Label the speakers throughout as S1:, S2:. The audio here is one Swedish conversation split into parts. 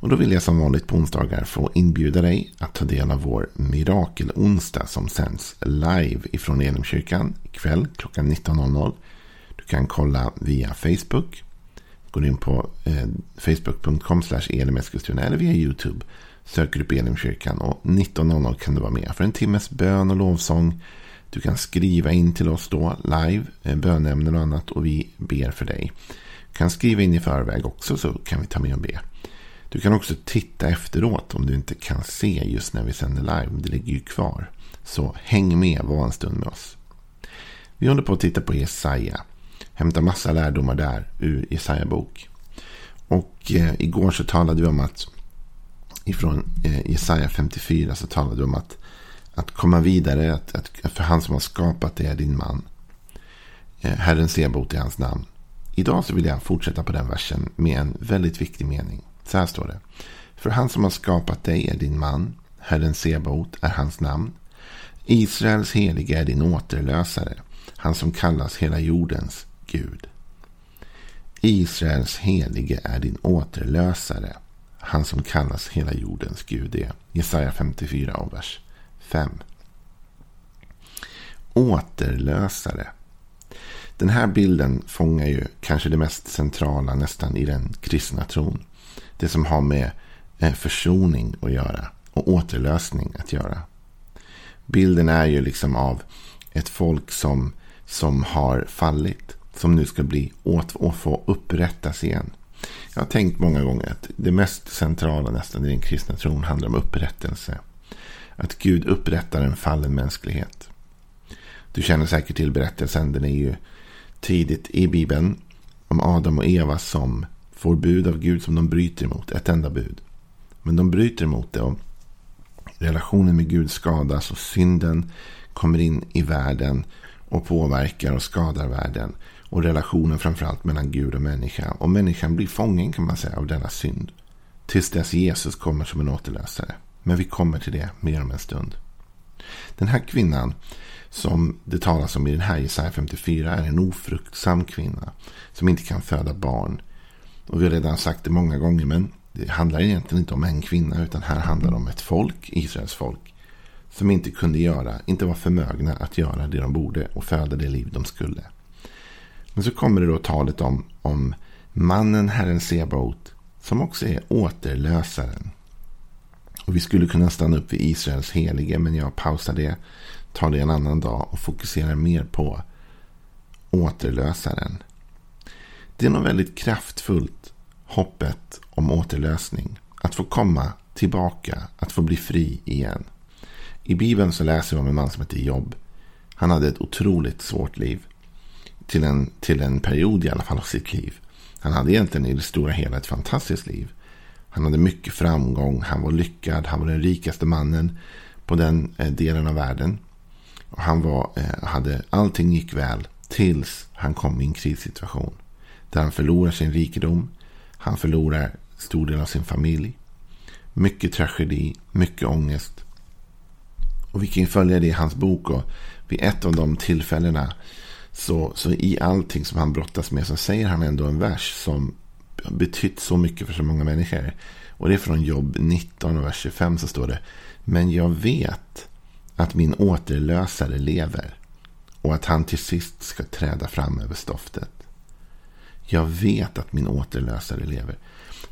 S1: Och då vill jag som vanligt på onsdagar få inbjuda dig att ta del av vår mirakelonsdag som sänds live ifrån Elimkyrkan ikväll klockan 19.00. Du kan kolla via Facebook. Gå in på eh, facebook.com elimeskilstuna eller via YouTube. Söker upp Elimkyrkan och 19.00 kan du vara med för en timmes bön och lovsång. Du kan skriva in till oss då live, eh, bönämnen och annat och vi ber för dig. Du kan skriva in i förväg också så kan vi ta med och be. Du kan också titta efteråt om du inte kan se just när vi sänder live. Det ligger ju kvar. Så häng med, var en stund med oss. Vi håller på att titta på Jesaja. Hämta massa lärdomar där ur Jesaja bok. Och eh, igår så talade vi om att ifrån eh, Jesaja 54 så talade vi om att att komma vidare, att, att, för han som har skapat det är din man. Eh, Herren Sebot är hans namn. Idag så vill jag fortsätta på den versen med en väldigt viktig mening. Så här står det. För han som har skapat dig är din man. Herren Sebaot är hans namn. Israels helige är din återlösare. Han som kallas hela jordens Gud. Israels helige är din återlösare. Han som kallas hela jordens Gud. Det är Jesaja 54 och vers 5. Återlösare. Den här bilden fångar ju kanske det mest centrala nästan i den kristna tron. Det som har med eh, försoning att göra och återlösning att göra. Bilden är ju liksom av ett folk som, som har fallit. Som nu ska bli åt och få upprättas igen. Jag har tänkt många gånger att det mest centrala nästan i den kristna tron handlar om upprättelse. Att Gud upprättar en fallen mänsklighet. Du känner säkert till berättelsen. Den är ju tidigt i Bibeln. Om Adam och Eva som får bud av Gud som de bryter emot. Ett enda bud. Men de bryter emot det. och Relationen med Gud skadas och synden kommer in i världen och påverkar och skadar världen. Och relationen framförallt mellan Gud och människa. Och människan blir fången kan man säga av denna synd. Tills dess Jesus kommer som en återlösare. Men vi kommer till det mer om en stund. Den här kvinnan som det talas om i den här Jesaja 54 är en ofruktsam kvinna. Som inte kan föda barn. Och vi har redan sagt det många gånger men det handlar egentligen inte om en kvinna utan här handlar det om ett folk, Israels folk. Som inte kunde göra, inte var förmögna att göra det de borde och föda det liv de skulle. Men så kommer det då talet om, om mannen Herren Sebaot som också är återlösaren. Och vi skulle kunna stanna upp vid Israels helige men jag pausar det, tar det en annan dag och fokuserar mer på återlösaren. Det är något väldigt kraftfullt, hoppet om återlösning. Att få komma tillbaka, att få bli fri igen. I Bibeln så läser vi om en man som heter Jobb. Han hade ett otroligt svårt liv. Till en, till en period i alla fall av sitt liv. Han hade egentligen i det stora hela ett fantastiskt liv. Han hade mycket framgång, han var lyckad, han var den rikaste mannen på den eh, delen av världen. Och han var, eh, hade, allting gick väl tills han kom i en krissituation. Där han förlorar sin rikedom, han förlorar stor del av sin familj. Mycket tragedi, mycket ångest. Och vi kan följa det i hans bok. Och vid ett av de tillfällena så, så i allting som han brottas med så säger han ändå en vers som betytt så mycket för så många människor. Och det är från jobb 19 och vers 25 så står det. Men jag vet att min återlösare lever och att han till sist ska träda fram över stoftet. Jag vet att min återlösare lever.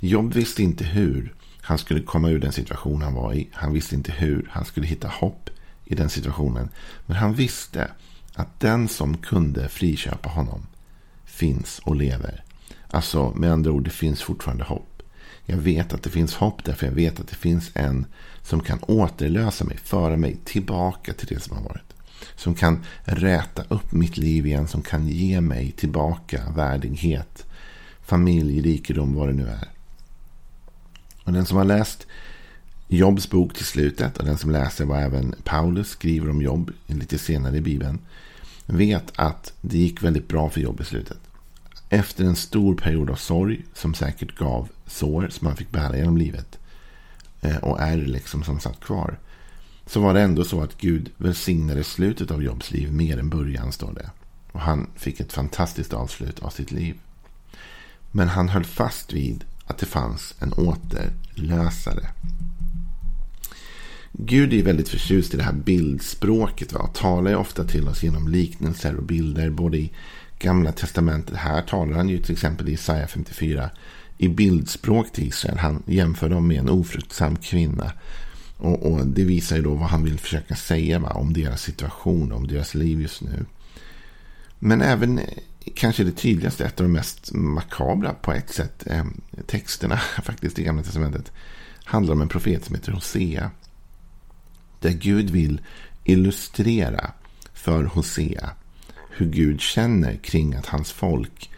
S1: Jobb visste inte hur han skulle komma ur den situation han var i. Han visste inte hur han skulle hitta hopp i den situationen. Men han visste att den som kunde friköpa honom finns och lever. Alltså med andra ord, det finns fortfarande hopp. Jag vet att det finns hopp därför jag vet att det finns en som kan återlösa mig, föra mig tillbaka till det som har varit. Som kan räta upp mitt liv igen, som kan ge mig tillbaka värdighet, familj, rikedom, vad det nu är. Och den som har läst Jobs bok till slutet och den som läser vad även Paulus skriver om jobb lite senare i Bibeln vet att det gick väldigt bra för jobb i slutet. Efter en stor period av sorg som säkert gav sår som han fick bära genom livet eh, och är liksom som satt kvar. Så var det ändå så att Gud välsignade slutet av Jobs liv mer än början står det. Och han fick ett fantastiskt avslut av sitt liv. Men han höll fast vid att det fanns en återlösare. Gud är väldigt förtjust i det här bildspråket. Va? Och talar ju ofta till oss genom liknelser och bilder. Både i Gamla Testamentet. Här talar han ju till exempel i Isaiah 54. I bildspråk till Israel. Han jämför dem med en ofruktsam kvinna. Och, och, det visar ju då vad han vill försöka säga va? om deras situation. Om deras liv just nu. Men även eh, kanske det tydligaste. Ett av de mest makabra på ett sätt. Eh, texterna faktiskt i Gamla Testamentet. Handlar om en profet som heter Hosea. Där Gud vill illustrera för Hosea hur Gud känner kring att hans folk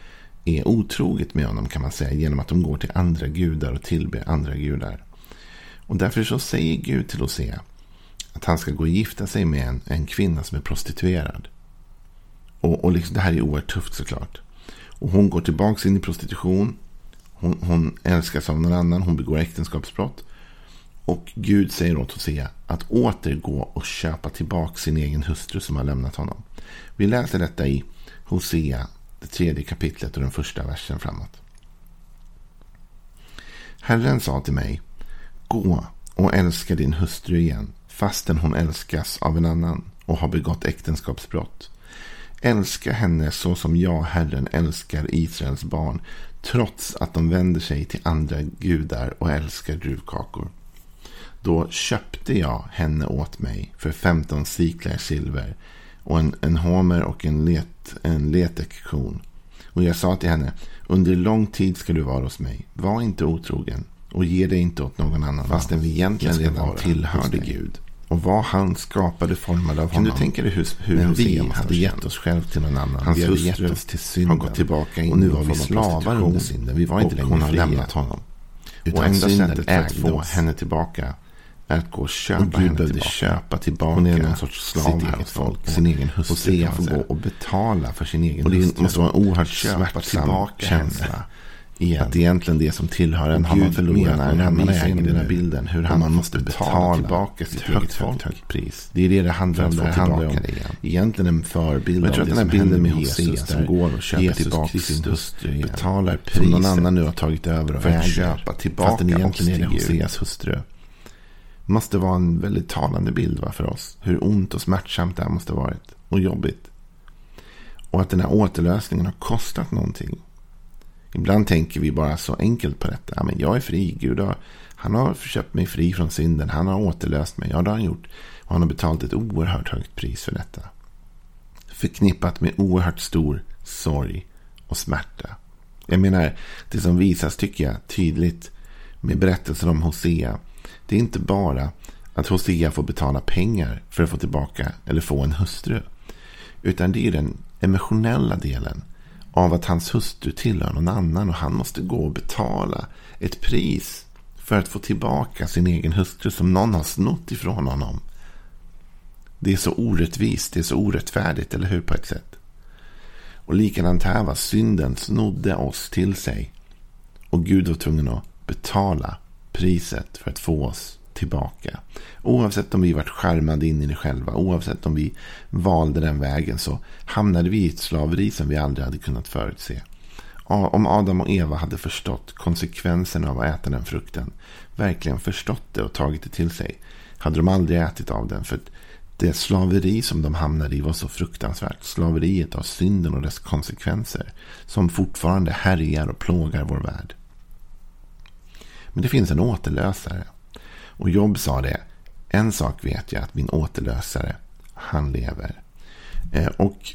S1: är otroget med honom kan man säga. Genom att de går till andra gudar och tillber andra gudar. Och därför så säger Gud till Hosea att han ska gå och gifta sig med en, en kvinna som är prostituerad. Och, och liksom, det här är oerhört tufft såklart. Och hon går tillbaka in i prostitution. Hon, hon älskas av någon annan. Hon begår äktenskapsbrott. Och Gud säger åt Hosea att återgå och köpa tillbaka sin egen hustru som har lämnat honom. Vi läser detta i Hosea, det tredje kapitlet och den första versen framåt. Herren sa till mig, gå och älska din hustru igen, fastän hon älskas av en annan och har begått äktenskapsbrott. Älska henne så som jag, Herren, älskar Israels barn, trots att de vänder sig till andra gudar och älskar druvkakor. Då köpte jag henne åt mig för 15 siklar silver och en, en homer och en, let, en letekkon. Och jag sa till henne, under lång tid ska du vara hos mig. Var inte otrogen och ge dig inte åt någon annan. Fastän vi egentligen redan tillhörde Gud. Och vad han skapade formade av kan honom. Kan du tänka dig hur, hur Men vi hade gett oss själv till någon annan. Hans vi hade gett oss till synden. Har gått tillbaka in och nu var vi slavar under synden. Vi var inte längre fria. Hon har lämnat honom. Utan och enda sättet att få henne tillbaka att gå och köpa och Gud henne behövde tillbaka. köpa tillbaka Hon är någon sorts slav sitt eget folk. Sin egen hustru. Och se får gå och betala för sin egen hustru. Och det måste vara en oerhört smärtsam känsla. Igen. Att egentligen det som tillhör en har man förlorat. När han äger den här bilden. Hur han man måste betala tillbaka sitt högt, högt, högt pris. Det är det det handlar om. Det handlar om egentligen en förebild. Jag tror att den här bilden med Jesus som går och köper Jesus tillbaka sin hustru. Betalar priset. Som någon annan nu har tagit över och för att köpa tillbaka. Fast den egentligen är det Hoseas hustru måste vara en väldigt talande bild va, för oss. Hur ont och smärtsamt det här måste ha varit. Och jobbigt. Och att den här återlösningen har kostat någonting. Ibland tänker vi bara så enkelt på detta. men jag är fri. Gud har, han har köpt mig fri från synden. Han har återlöst mig. Ja, det har han gjort. Och han har betalat ett oerhört högt pris för detta. Förknippat med oerhört stor sorg och smärta. Jag menar, det som visas tycker jag tydligt med berättelsen om Hosea det är inte bara att Hosea får betala pengar för att få tillbaka eller få en hustru. Utan det är den emotionella delen av att hans hustru tillhör någon annan och han måste gå och betala ett pris för att få tillbaka sin egen hustru som någon har snott ifrån honom. Det är så orättvist, det är så orättfärdigt, eller hur på ett sätt? Och likadant här var synden snodde oss till sig. Och Gud var tvungen att betala priset för att få oss tillbaka. Oavsett om vi varit skärmade in i det själva, oavsett om vi valde den vägen så hamnade vi i ett slaveri som vi aldrig hade kunnat förutse. Om Adam och Eva hade förstått konsekvenserna av att äta den frukten, verkligen förstått det och tagit det till sig, hade de aldrig ätit av den. För det slaveri som de hamnade i var så fruktansvärt. Slaveriet av synden och dess konsekvenser. Som fortfarande härjar och plågar vår värld. Men det finns en återlösare. Och Job sa det. En sak vet jag att min återlösare, han lever. Eh, och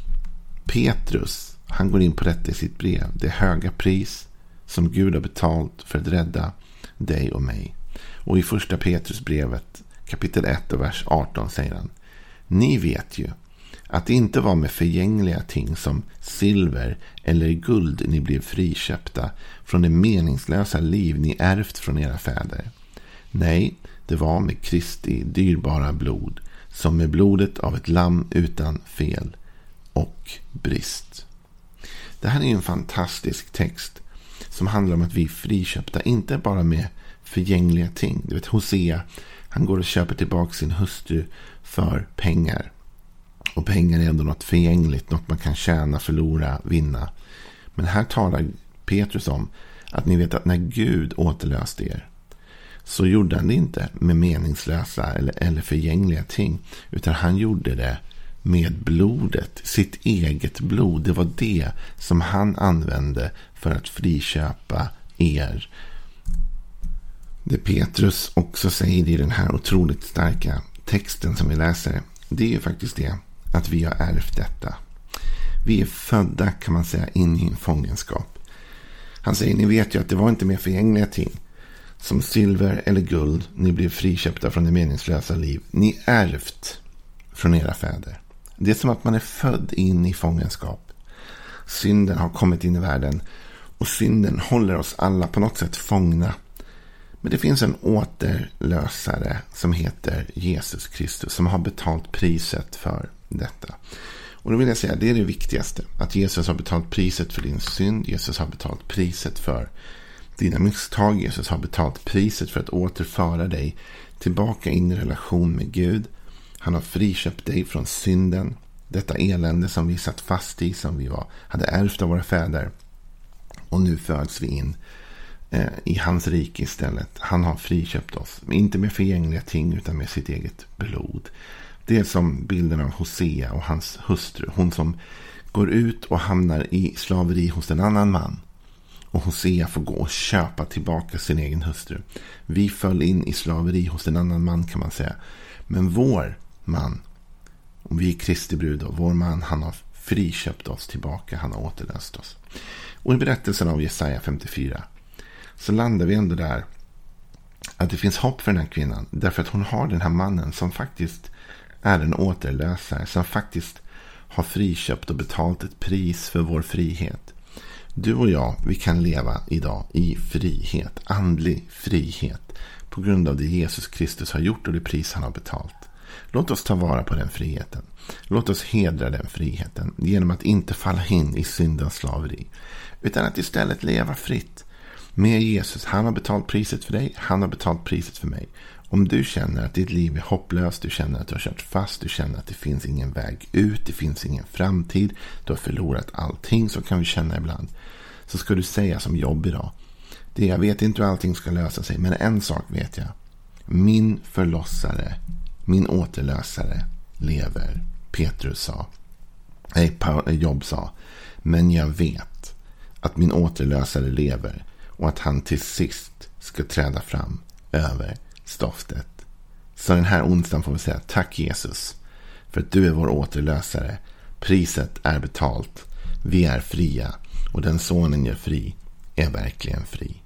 S1: Petrus, han går in på detta i sitt brev. Det höga pris som Gud har betalt för att rädda dig och mig. Och i första Petrusbrevet kapitel 1 och vers 18 säger han. Ni vet ju att det inte var med förgängliga ting som silver eller guld ni blev friköpta från det meningslösa liv ni ärvt från era fäder. Nej, det var med Kristi dyrbara blod, som med blodet av ett lamm utan fel och brist. Det här är en fantastisk text som handlar om att vi är friköpta, inte bara med förgängliga ting. Du vet Hosea, han går och köper tillbaka sin hustru för pengar. Och pengar är ändå något förgängligt, något man kan tjäna, förlora, vinna. Men här talar Petrus om att ni vet att när Gud återlöste er så gjorde han det inte med meningslösa eller, eller förgängliga ting. Utan han gjorde det med blodet, sitt eget blod. Det var det som han använde för att friköpa er. Det Petrus också säger i den här otroligt starka texten som vi läser. Det är faktiskt det att vi har ärvt detta. Vi är födda kan man säga in i en fångenskap. Han säger, ni vet ju att det var inte mer förgängliga ting. Som silver eller guld, ni blev friköpta från det meningslösa liv. Ni ärvt från era fäder. Det är som att man är född in i fångenskap. Synden har kommit in i världen. Och synden håller oss alla på något sätt fångna. Men det finns en återlösare som heter Jesus Kristus. Som har betalt priset för detta. Och då vill jag säga, det är det viktigaste. Att Jesus har betalt priset för din synd. Jesus har betalt priset för dina misstag. Jesus har betalt priset för att återföra dig tillbaka in i relation med Gud. Han har friköpt dig från synden. Detta elände som vi satt fast i, som vi var, hade ärvt av våra fäder. Och nu föds vi in eh, i hans rike istället. Han har friköpt oss. Inte med förgängliga ting utan med sitt eget blod. Det är som bilden av Hosea och hans hustru. Hon som går ut och hamnar i slaveri hos en annan man. Och Hosea får gå och köpa tillbaka sin egen hustru. Vi föll in i slaveri hos en annan man kan man säga. Men vår man, och vi är Kristi brud vår man, han har friköpt oss tillbaka. Han har återlöst oss. Och i berättelsen av Jesaja 54 så landar vi ändå där att det finns hopp för den här kvinnan. Därför att hon har den här mannen som faktiskt är en återlösare. Som faktiskt har friköpt och betalt ett pris för vår frihet. Du och jag, vi kan leva idag i frihet. Andlig frihet. På grund av det Jesus Kristus har gjort och det pris han har betalt. Låt oss ta vara på den friheten. Låt oss hedra den friheten genom att inte falla in i syndens slaveri. Utan att istället leva fritt med Jesus. Han har betalt priset för dig. Han har betalt priset för mig. Om du känner att ditt liv är hopplöst, du känner att du har kört fast, du känner att det finns ingen väg ut, det finns ingen framtid, du har förlorat allting, så kan vi känna ibland. Så ska du säga som jobb idag. Det jag vet inte hur allting ska lösa sig, men en sak vet jag. Min förlossare, min återlösare lever. Petrus sa. Nej, eh, Jobb sa. Men jag vet att min återlösare lever och att han till sist ska träda fram över stoftet. Så den här onsdagen får vi säga tack Jesus för att du är vår återlösare. Priset är betalt. Vi är fria och den sonen gör fri är verkligen fri.